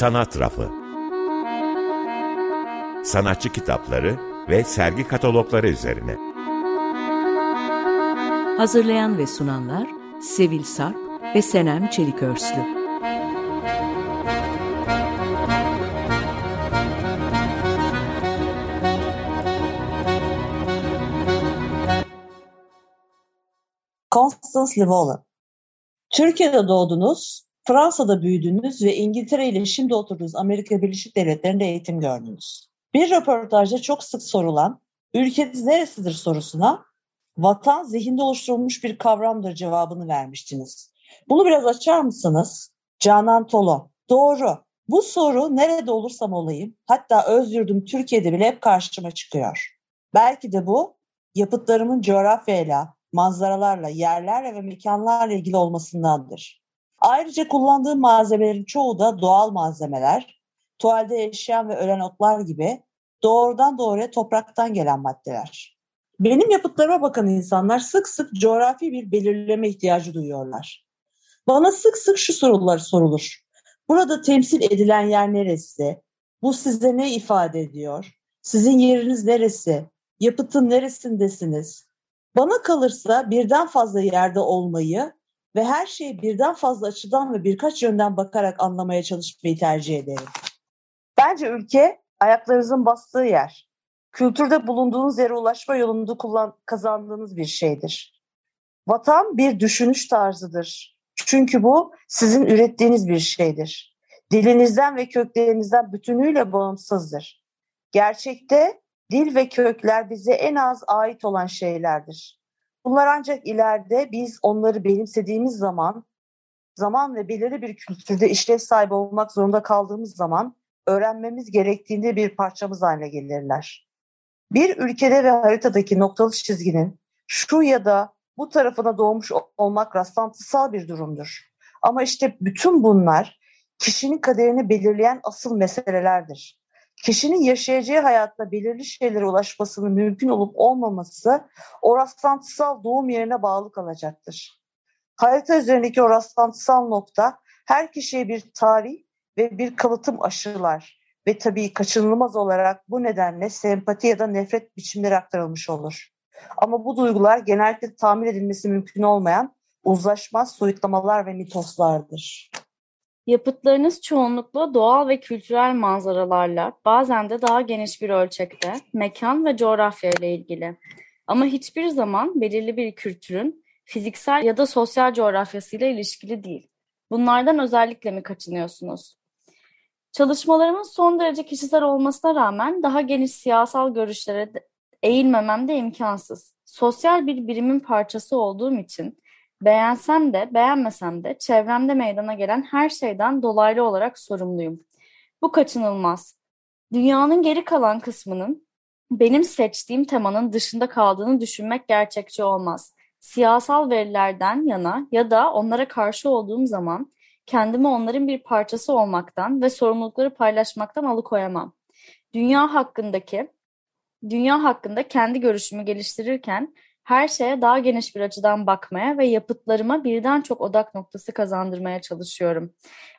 Sanat Rafı Sanatçı kitapları ve sergi katalogları üzerine. Hazırlayan ve sunanlar Sevil Sarp ve Senem Çelikörslü. Constance Llewellyn. Türkiye'de doğdunuz, Fransa'da büyüdünüz ve İngiltere ile şimdi oturduğunuz Amerika Birleşik Devletleri'nde eğitim gördünüz. Bir röportajda çok sık sorulan ülkeniz neresidir sorusuna vatan zihinde oluşturulmuş bir kavramdır cevabını vermiştiniz. Bunu biraz açar mısınız? Canan Tolo. Doğru. Bu soru nerede olursam olayım, hatta öz yurdum Türkiye'de bile hep karşıma çıkıyor. Belki de bu yapıtlarımın coğrafyayla, manzaralarla, yerlerle ve mekanlarla ilgili olmasındandır. Ayrıca kullandığım malzemelerin çoğu da doğal malzemeler, tuvalde yaşayan ve ölen otlar gibi doğrudan doğruya topraktan gelen maddeler. Benim yapıtlarıma bakan insanlar sık sık coğrafi bir belirleme ihtiyacı duyuyorlar. Bana sık sık şu sorular sorulur. Burada temsil edilen yer neresi? Bu size ne ifade ediyor? Sizin yeriniz neresi? Yapıtın neresindesiniz? Bana kalırsa birden fazla yerde olmayı ve her şeyi birden fazla açıdan ve birkaç yönden bakarak anlamaya çalışmayı tercih ederim. Bence ülke ayaklarınızın bastığı yer. Kültürde bulunduğunuz yere ulaşma yolunda kullan, kazandığınız bir şeydir. Vatan bir düşünüş tarzıdır. Çünkü bu sizin ürettiğiniz bir şeydir. Dilinizden ve köklerinizden bütünüyle bağımsızdır. Gerçekte Dil ve kökler bize en az ait olan şeylerdir. Bunlar ancak ileride biz onları benimsediğimiz zaman, zaman ve belirli bir kültürde işlev sahibi olmak zorunda kaldığımız zaman öğrenmemiz gerektiğinde bir parçamız haline gelirler. Bir ülkede ve haritadaki noktalı çizginin şu ya da bu tarafına doğmuş olmak rastlantısal bir durumdur. Ama işte bütün bunlar kişinin kaderini belirleyen asıl meselelerdir kişinin yaşayacağı hayatta belirli şeylere ulaşmasının mümkün olup olmaması o rastlantısal doğum yerine bağlı kalacaktır. Harita üzerindeki o rastlantısal nokta her kişiye bir tarih ve bir kalıtım aşılar ve tabii kaçınılmaz olarak bu nedenle sempati ya da nefret biçimleri aktarılmış olur. Ama bu duygular genellikle tahmin edilmesi mümkün olmayan uzlaşmaz soyutlamalar ve mitoslardır. Yapıtlarınız çoğunlukla doğal ve kültürel manzaralarla, bazen de daha geniş bir ölçekte, mekan ve coğrafya ile ilgili. Ama hiçbir zaman belirli bir kültürün fiziksel ya da sosyal coğrafyasıyla ilişkili değil. Bunlardan özellikle mi kaçınıyorsunuz? Çalışmalarımın son derece kişisel olmasına rağmen daha geniş siyasal görüşlere eğilmemem de imkansız. Sosyal bir birimin parçası olduğum için Beğensem de beğenmesem de çevremde meydana gelen her şeyden dolaylı olarak sorumluyum. Bu kaçınılmaz. Dünyanın geri kalan kısmının benim seçtiğim temanın dışında kaldığını düşünmek gerçekçi olmaz. Siyasal verilerden yana ya da onlara karşı olduğum zaman kendimi onların bir parçası olmaktan ve sorumlulukları paylaşmaktan alıkoyamam. Dünya hakkındaki dünya hakkında kendi görüşümü geliştirirken her şeye daha geniş bir açıdan bakmaya ve yapıtlarıma birden çok odak noktası kazandırmaya çalışıyorum.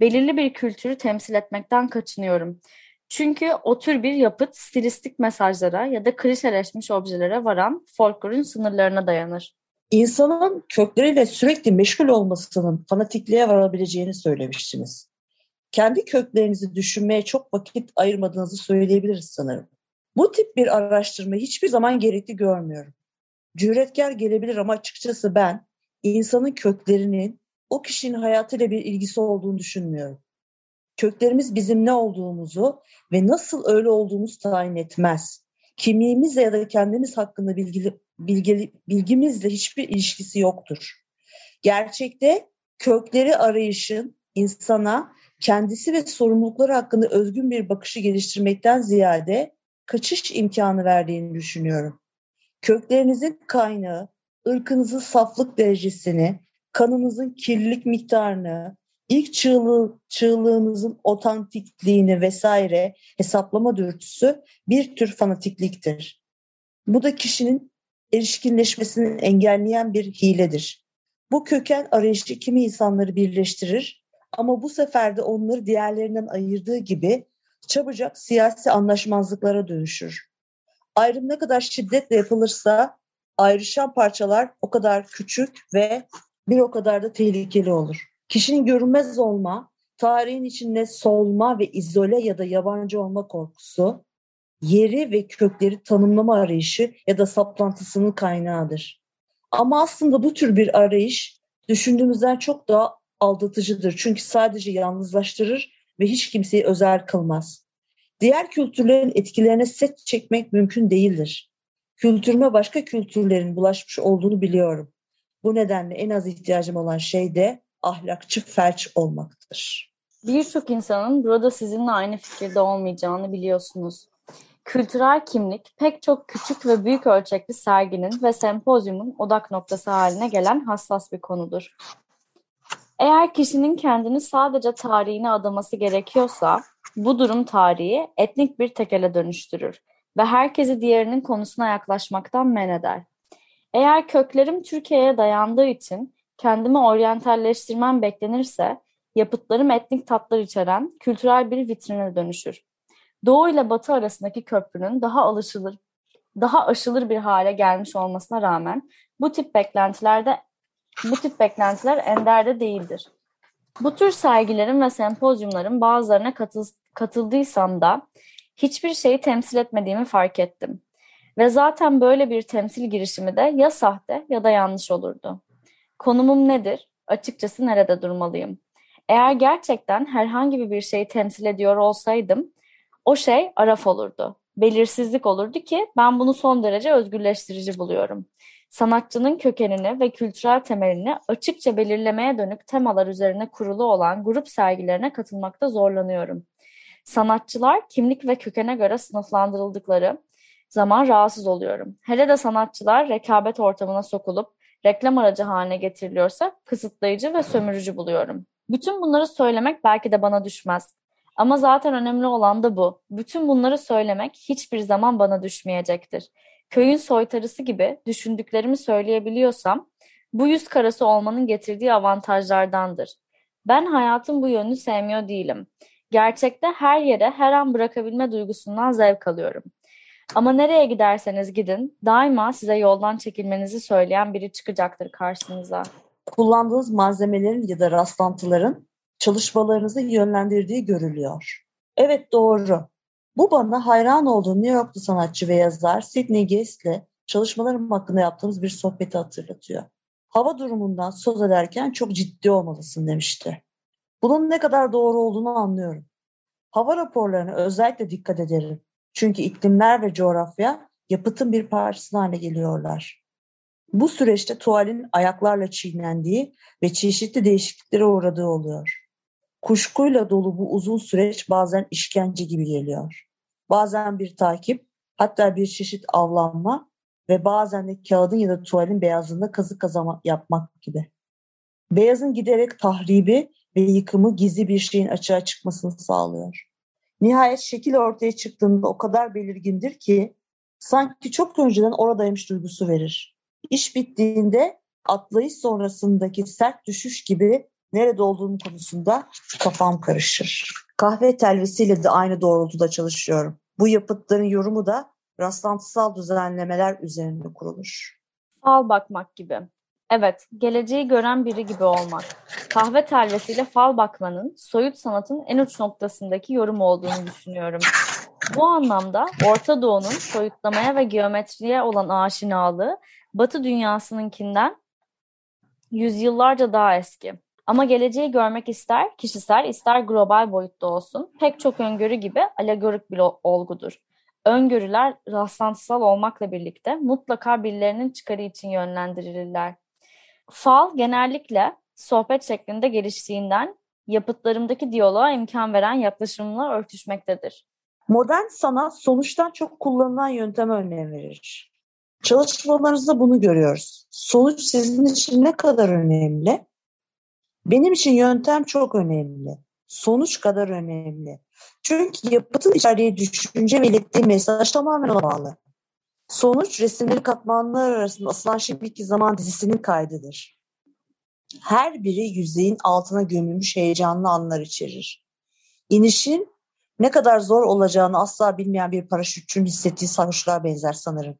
Belirli bir kültürü temsil etmekten kaçınıyorum. Çünkü o tür bir yapıt stilistik mesajlara ya da klişeleşmiş objelere varan folklorun sınırlarına dayanır. İnsanın kökleriyle sürekli meşgul olmasının fanatikliğe varabileceğini söylemiştiniz. Kendi köklerinizi düşünmeye çok vakit ayırmadığınızı söyleyebiliriz sanırım. Bu tip bir araştırma hiçbir zaman gerekli görmüyorum cüretkar gelebilir ama açıkçası ben insanın köklerinin o kişinin hayatıyla bir ilgisi olduğunu düşünmüyorum. Köklerimiz bizim ne olduğumuzu ve nasıl öyle olduğumuzu tayin etmez. Kimliğimizle ya da kendimiz hakkında bilgili, bilgili, bilgimizle hiçbir ilişkisi yoktur. Gerçekte kökleri arayışın insana kendisi ve sorumlulukları hakkında özgün bir bakışı geliştirmekten ziyade kaçış imkanı verdiğini düşünüyorum köklerinizin kaynağı, ırkınızın saflık derecesini, kanınızın kirlilik miktarını, ilk çığlığı, çığlığınızın otantikliğini vesaire hesaplama dürtüsü bir tür fanatikliktir. Bu da kişinin erişkinleşmesini engelleyen bir hiledir. Bu köken arayışı kimi insanları birleştirir Ama bu sefer de onları diğerlerinden ayırdığı gibi çabucak siyasi anlaşmazlıklara dönüşür. Ayrım ne kadar şiddetle yapılırsa ayrışan parçalar o kadar küçük ve bir o kadar da tehlikeli olur. Kişinin görünmez olma, tarihin içinde solma ve izole ya da yabancı olma korkusu, yeri ve kökleri tanımlama arayışı ya da saplantısının kaynağıdır. Ama aslında bu tür bir arayış düşündüğümüzden çok daha aldatıcıdır. Çünkü sadece yalnızlaştırır ve hiç kimseyi özel kılmaz. Diğer kültürlerin etkilerine set çekmek mümkün değildir. Kültürüme başka kültürlerin bulaşmış olduğunu biliyorum. Bu nedenle en az ihtiyacım olan şey de ahlakçı felç olmaktır. Birçok insanın burada sizinle aynı fikirde olmayacağını biliyorsunuz. Kültürel kimlik pek çok küçük ve büyük ölçekli serginin ve sempozyumun odak noktası haline gelen hassas bir konudur. Eğer kişinin kendini sadece tarihine adaması gerekiyorsa, bu durum tarihi etnik bir tekele dönüştürür ve herkesi diğerinin konusuna yaklaşmaktan men eder. Eğer köklerim Türkiye'ye dayandığı için kendimi oryantalleştirmem beklenirse, yapıtlarım etnik tatlar içeren kültürel bir vitrine dönüşür. Doğu ile Batı arasındaki köprünün daha alışılır, daha aşılır bir hale gelmiş olmasına rağmen bu tip beklentilerde bu tip beklentiler enderde değildir. Bu tür sergilerin ve sempozyumların bazılarına katıl, katıldıysam da hiçbir şeyi temsil etmediğimi fark ettim. Ve zaten böyle bir temsil girişimi de ya sahte ya da yanlış olurdu. Konumum nedir? Açıkçası nerede durmalıyım? Eğer gerçekten herhangi bir şeyi temsil ediyor olsaydım, o şey araf olurdu. Belirsizlik olurdu ki ben bunu son derece özgürleştirici buluyorum sanatçının kökenini ve kültürel temelini açıkça belirlemeye dönük temalar üzerine kurulu olan grup sergilerine katılmakta zorlanıyorum. Sanatçılar kimlik ve kökene göre sınıflandırıldıkları zaman rahatsız oluyorum. Hele de sanatçılar rekabet ortamına sokulup reklam aracı haline getiriliyorsa kısıtlayıcı ve sömürücü buluyorum. Bütün bunları söylemek belki de bana düşmez. Ama zaten önemli olan da bu. Bütün bunları söylemek hiçbir zaman bana düşmeyecektir köyün soytarısı gibi düşündüklerimi söyleyebiliyorsam bu yüz karası olmanın getirdiği avantajlardandır. Ben hayatın bu yönünü sevmiyor değilim. Gerçekte her yere her an bırakabilme duygusundan zevk alıyorum. Ama nereye giderseniz gidin daima size yoldan çekilmenizi söyleyen biri çıkacaktır karşınıza. Kullandığınız malzemelerin ya da rastlantıların çalışmalarınızı yönlendirdiği görülüyor. Evet doğru. Bu bana hayran olduğum New Yorklu sanatçı ve yazar Sidney Guest'le çalışmalarım hakkında yaptığımız bir sohbeti hatırlatıyor. Hava durumundan söz ederken çok ciddi olmalısın demişti. Bunun ne kadar doğru olduğunu anlıyorum. Hava raporlarına özellikle dikkat ederim. Çünkü iklimler ve coğrafya yapıtın bir parçası haline geliyorlar. Bu süreçte tuvalin ayaklarla çiğnendiği ve çeşitli değişikliklere uğradığı oluyor. Kuşkuyla dolu bu uzun süreç bazen işkence gibi geliyor. Bazen bir takip, hatta bir çeşit avlanma ve bazen de kağıdın ya da tuvalin beyazında kazı kazama yapmak gibi. Beyazın giderek tahribi ve yıkımı gizli bir şeyin açığa çıkmasını sağlıyor. Nihayet şekil ortaya çıktığında o kadar belirgindir ki sanki çok önceden oradaymış duygusu verir. İş bittiğinde atlayış sonrasındaki sert düşüş gibi nerede olduğum konusunda kafam karışır. Kahve telvesiyle de aynı doğrultuda çalışıyorum. Bu yapıtların yorumu da rastlantısal düzenlemeler üzerine kurulur. Fal bakmak gibi. Evet, geleceği gören biri gibi olmak. Kahve telvesiyle fal bakmanın soyut sanatın en uç noktasındaki yorum olduğunu düşünüyorum. Bu anlamda Orta Doğu'nun soyutlamaya ve geometriye olan aşinalığı Batı dünyasınınkinden yüzyıllarca daha eski. Ama geleceği görmek ister kişisel ister global boyutta olsun pek çok öngörü gibi alegorik bir olgudur. Öngörüler rastlantısal olmakla birlikte mutlaka birilerinin çıkarı için yönlendirilirler. Fal genellikle sohbet şeklinde geliştiğinden yapıtlarımdaki diyaloğa imkan veren yaklaşımla örtüşmektedir. Modern sanat sonuçtan çok kullanılan yönteme önem verir. Çalışmalarınızda bunu görüyoruz. Sonuç sizin için ne kadar önemli? Benim için yöntem çok önemli. Sonuç kadar önemli. Çünkü yapıtın içeriği, düşünce ve ilettiği mesaj tamamen bağlı. Sonuç resimleri katmanlar arasında asılan şimdiki zaman dizisinin kaydıdır. Her biri yüzeyin altına gömülmüş heyecanlı anlar içerir. İnişin ne kadar zor olacağını asla bilmeyen bir paraşütçünün hissettiği sarhoşluğa benzer sanırım.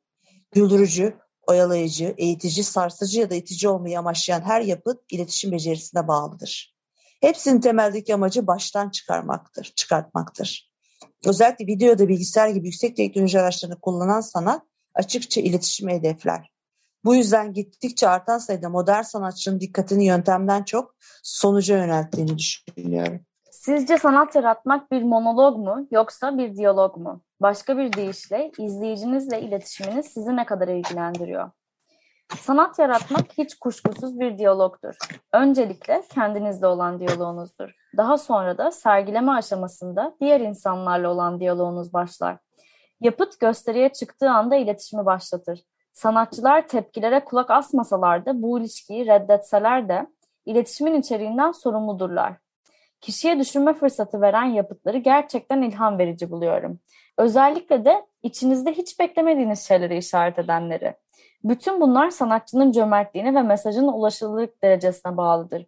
Güldürücü, oyalayıcı, eğitici, sarsıcı ya da itici olmayı amaçlayan her yapıt iletişim becerisine bağlıdır. Hepsinin temeldeki amacı baştan çıkarmaktır, çıkartmaktır. Özellikle videoda bilgisayar gibi yüksek teknoloji araçlarını kullanan sanat açıkça iletişimi hedefler. Bu yüzden gittikçe artan sayıda modern sanatçının dikkatini yöntemden çok sonuca yönelttiğini düşünüyorum. Sizce sanat yaratmak bir monolog mu yoksa bir diyalog mu? Başka bir deyişle izleyicinizle iletişiminiz sizi ne kadar ilgilendiriyor? Sanat yaratmak hiç kuşkusuz bir diyalogdur. Öncelikle kendinizle olan diyaloğunuzdur. Daha sonra da sergileme aşamasında diğer insanlarla olan diyaloğunuz başlar. Yapıt gösteriye çıktığı anda iletişimi başlatır. Sanatçılar tepkilere kulak asmasalar da bu ilişkiyi reddetseler de iletişimin içeriğinden sorumludurlar. Kişiye düşünme fırsatı veren yapıtları gerçekten ilham verici buluyorum. Özellikle de içinizde hiç beklemediğiniz şeyleri işaret edenleri. Bütün bunlar sanatçının cömertliğine ve mesajın ulaşılırlık derecesine bağlıdır.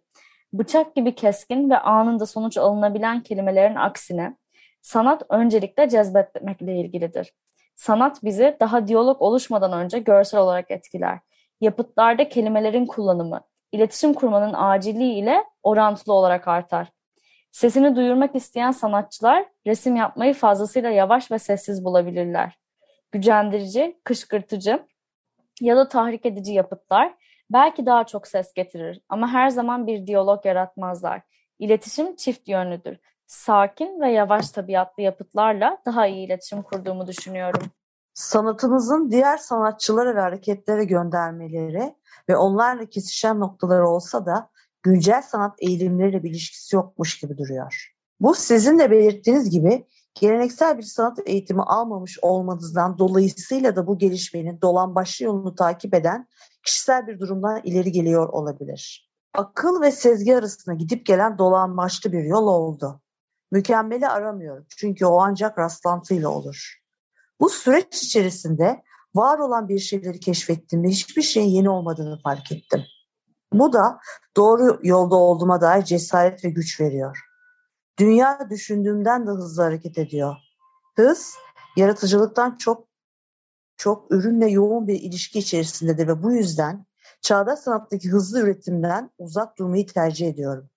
Bıçak gibi keskin ve anında sonuç alınabilen kelimelerin aksine sanat öncelikle cezbetmekle ilgilidir. Sanat bizi daha diyalog oluşmadan önce görsel olarak etkiler. Yapıtlarda kelimelerin kullanımı, iletişim kurmanın acilliği ile orantılı olarak artar. Sesini duyurmak isteyen sanatçılar resim yapmayı fazlasıyla yavaş ve sessiz bulabilirler. Gücendirici, kışkırtıcı ya da tahrik edici yapıtlar belki daha çok ses getirir ama her zaman bir diyalog yaratmazlar. İletişim çift yönlüdür. Sakin ve yavaş tabiatlı yapıtlarla daha iyi iletişim kurduğumu düşünüyorum. Sanatımızın diğer sanatçılara ve hareketlere göndermeleri ve onlarla kesişen noktaları olsa da güncel sanat eğilimleriyle bir ilişkisi yokmuş gibi duruyor. Bu sizin de belirttiğiniz gibi geleneksel bir sanat eğitimi almamış olmanızdan dolayısıyla da bu gelişmenin dolan başlı yolunu takip eden kişisel bir durumdan ileri geliyor olabilir. Akıl ve sezgi arasında gidip gelen dolan başlı bir yol oldu. Mükemmeli aramıyorum çünkü o ancak rastlantıyla olur. Bu süreç içerisinde var olan bir şeyleri keşfettiğimde hiçbir şeyin yeni olmadığını fark ettim. Bu da doğru yolda olduğuma dair cesaret ve güç veriyor. Dünya düşündüğümden de hızlı hareket ediyor. Hız, yaratıcılıktan çok çok ürünle yoğun bir ilişki içerisindedir ve bu yüzden çağdaş sanattaki hızlı üretimden uzak durmayı tercih ediyorum.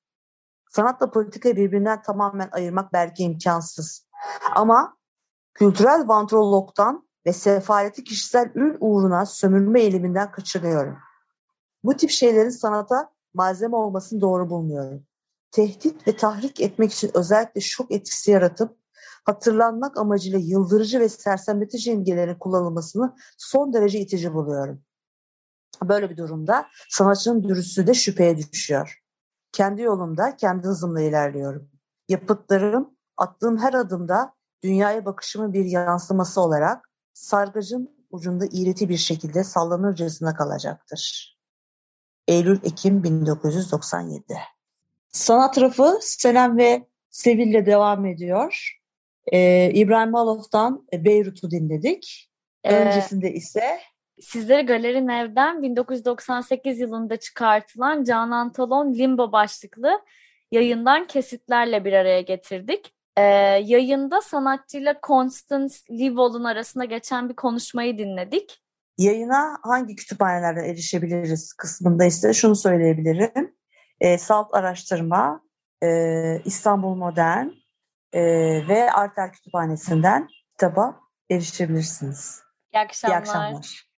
Sanatla politikayı birbirinden tamamen ayırmak belki imkansız. Ama kültürel vantrologdan ve sefaleti kişisel ürün uğruna sömürme eğiliminden kaçınıyorum. Bu tip şeylerin sanata malzeme olmasını doğru bulmuyorum. Tehdit ve tahrik etmek için özellikle şok etkisi yaratıp hatırlanmak amacıyla yıldırıcı ve sersemletici imgelerin kullanılmasını son derece itici buluyorum. Böyle bir durumda sanatçının dürüstlüğü de şüpheye düşüyor. Kendi yolumda, kendi hızımla ilerliyorum. Yapıtlarım, attığım her adımda dünyaya bakışımın bir yansıması olarak sargacın ucunda iğreti bir şekilde sallanırcasına kalacaktır. Eylül-Ekim 1997 Sanat tarafı Senem ve Sevil'le devam ediyor. Ee, İbrahim Malof'tan Beyrut'u dinledik. Ee, Öncesinde ise Sizleri Galeri Nev'den 1998 yılında çıkartılan Canan Talon Limbo başlıklı yayından kesitlerle bir araya getirdik. Ee, yayında sanatçıyla Constance Livol'un arasında geçen bir konuşmayı dinledik. Yayına hangi kütüphanelerden erişebiliriz kısmında ise şunu söyleyebilirim. E, Salt Araştırma, e, İstanbul Modern e, ve Arter Kütüphanesi'nden kitaba erişebilirsiniz. İyi akşamlar. İyi akşamlar.